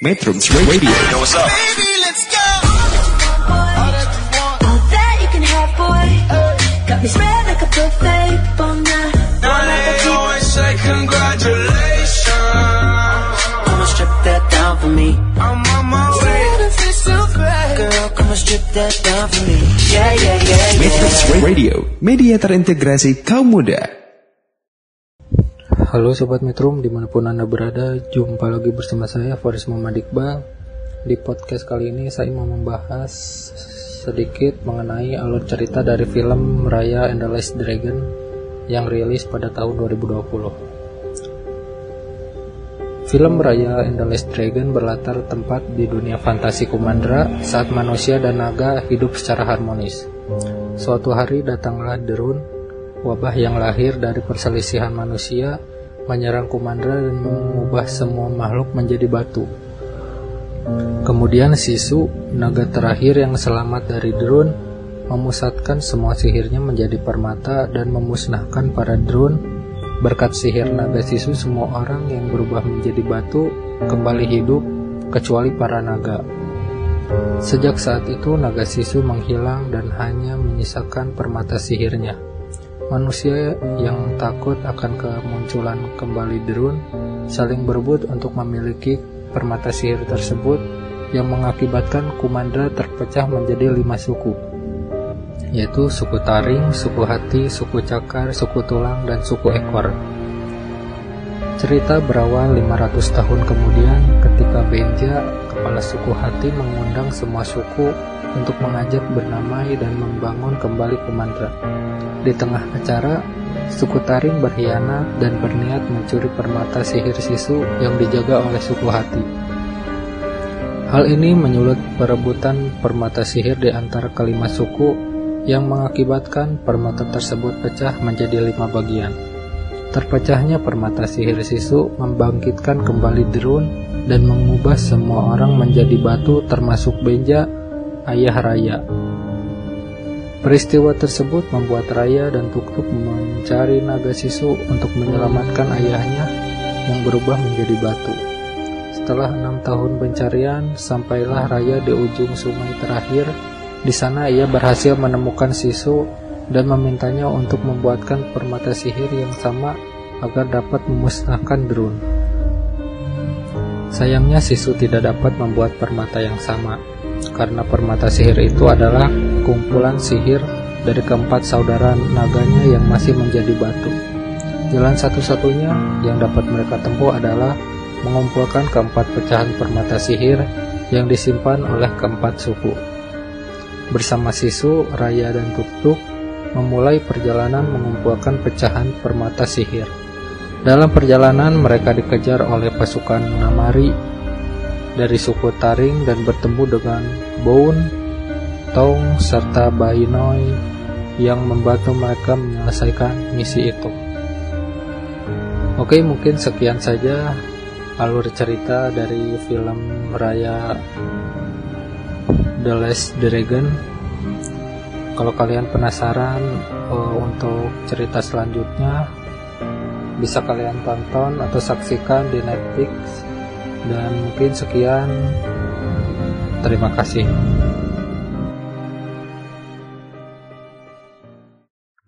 Metrums Radio. Yo, what's up? Baby, let's go. All that you can have, boy. Got me spread like a buffet. Bon night. Now they always say congratulations. Come and strip that down for me. I'm on my way. Feel so bad. Girl, come and strip that down for me. Yeah, yeah, yeah, yeah. Metrums Radio, media terintegrasi kaum muda. Halo Sobat Metrum, di mana pun Anda berada, jumpa lagi bersama saya Faris Muhammad Iqbal. Di podcast kali ini saya mau membahas sedikit mengenai alur cerita dari film Raya and the Last Dragon yang rilis pada tahun 2020. Film Raya and the Last Dragon berlatar tempat di dunia fantasi Kumandra saat manusia dan naga hidup secara harmonis. Suatu hari datanglah Derun, wabah yang lahir dari perselisihan manusia menyerang Kumandra dan mengubah semua makhluk menjadi batu. Kemudian Sisu, naga terakhir yang selamat dari Drun, memusatkan semua sihirnya menjadi permata dan memusnahkan para Drun. Berkat sihir naga Sisu, semua orang yang berubah menjadi batu kembali hidup, kecuali para naga. Sejak saat itu, naga Sisu menghilang dan hanya menyisakan permata sihirnya. Manusia yang takut akan kemunculan kembali Drun saling berebut untuk memiliki permata sihir tersebut yang mengakibatkan Kumandra terpecah menjadi lima suku yaitu suku Taring, suku Hati, suku Cakar, suku Tulang, dan suku Ekor. Cerita berawal 500 tahun kemudian ketika Benja, kepala suku Hati mengundang semua suku untuk mengajak bernamai dan membangun kembali Kumandra. Di tengah acara, suku Taring berkhianat dan berniat mencuri permata sihir sisu yang dijaga oleh suku Hati. Hal ini menyulut perebutan permata sihir di antara kelima suku yang mengakibatkan permata tersebut pecah menjadi lima bagian. Terpecahnya permata sihir sisu membangkitkan kembali Derun dan mengubah semua orang menjadi batu termasuk Benja, ayah Raya. Peristiwa tersebut membuat Raya dan Tuktuk mencari naga sisu untuk menyelamatkan ayahnya yang berubah menjadi batu. Setelah enam tahun pencarian, sampailah Raya di ujung sungai terakhir. Di sana ia berhasil menemukan sisu dan memintanya untuk membuatkan permata sihir yang sama agar dapat memusnahkan Drun. Sayangnya sisu tidak dapat membuat permata yang sama, karena permata sihir itu adalah kumpulan sihir dari keempat saudara naganya yang masih menjadi batu. Jalan satu-satunya yang dapat mereka tempuh adalah mengumpulkan keempat pecahan permata sihir yang disimpan oleh keempat suku. Bersama Sisu, Raya, dan Tuktuk memulai perjalanan mengumpulkan pecahan permata sihir. Dalam perjalanan mereka dikejar oleh pasukan Namari dari suku Taring dan bertemu dengan Boun, Tong, serta Bainoy yang membantu mereka menyelesaikan misi itu. Oke, mungkin sekian saja alur cerita dari film Raya The Last Dragon. Kalau kalian penasaran uh, untuk cerita selanjutnya, bisa kalian tonton atau saksikan di Netflix. Dan mungkin sekian. Terima kasih.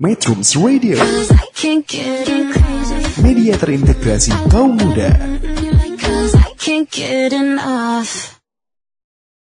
Metrums Radio, Cause I can't get enough. media terintegrasi kaum muda.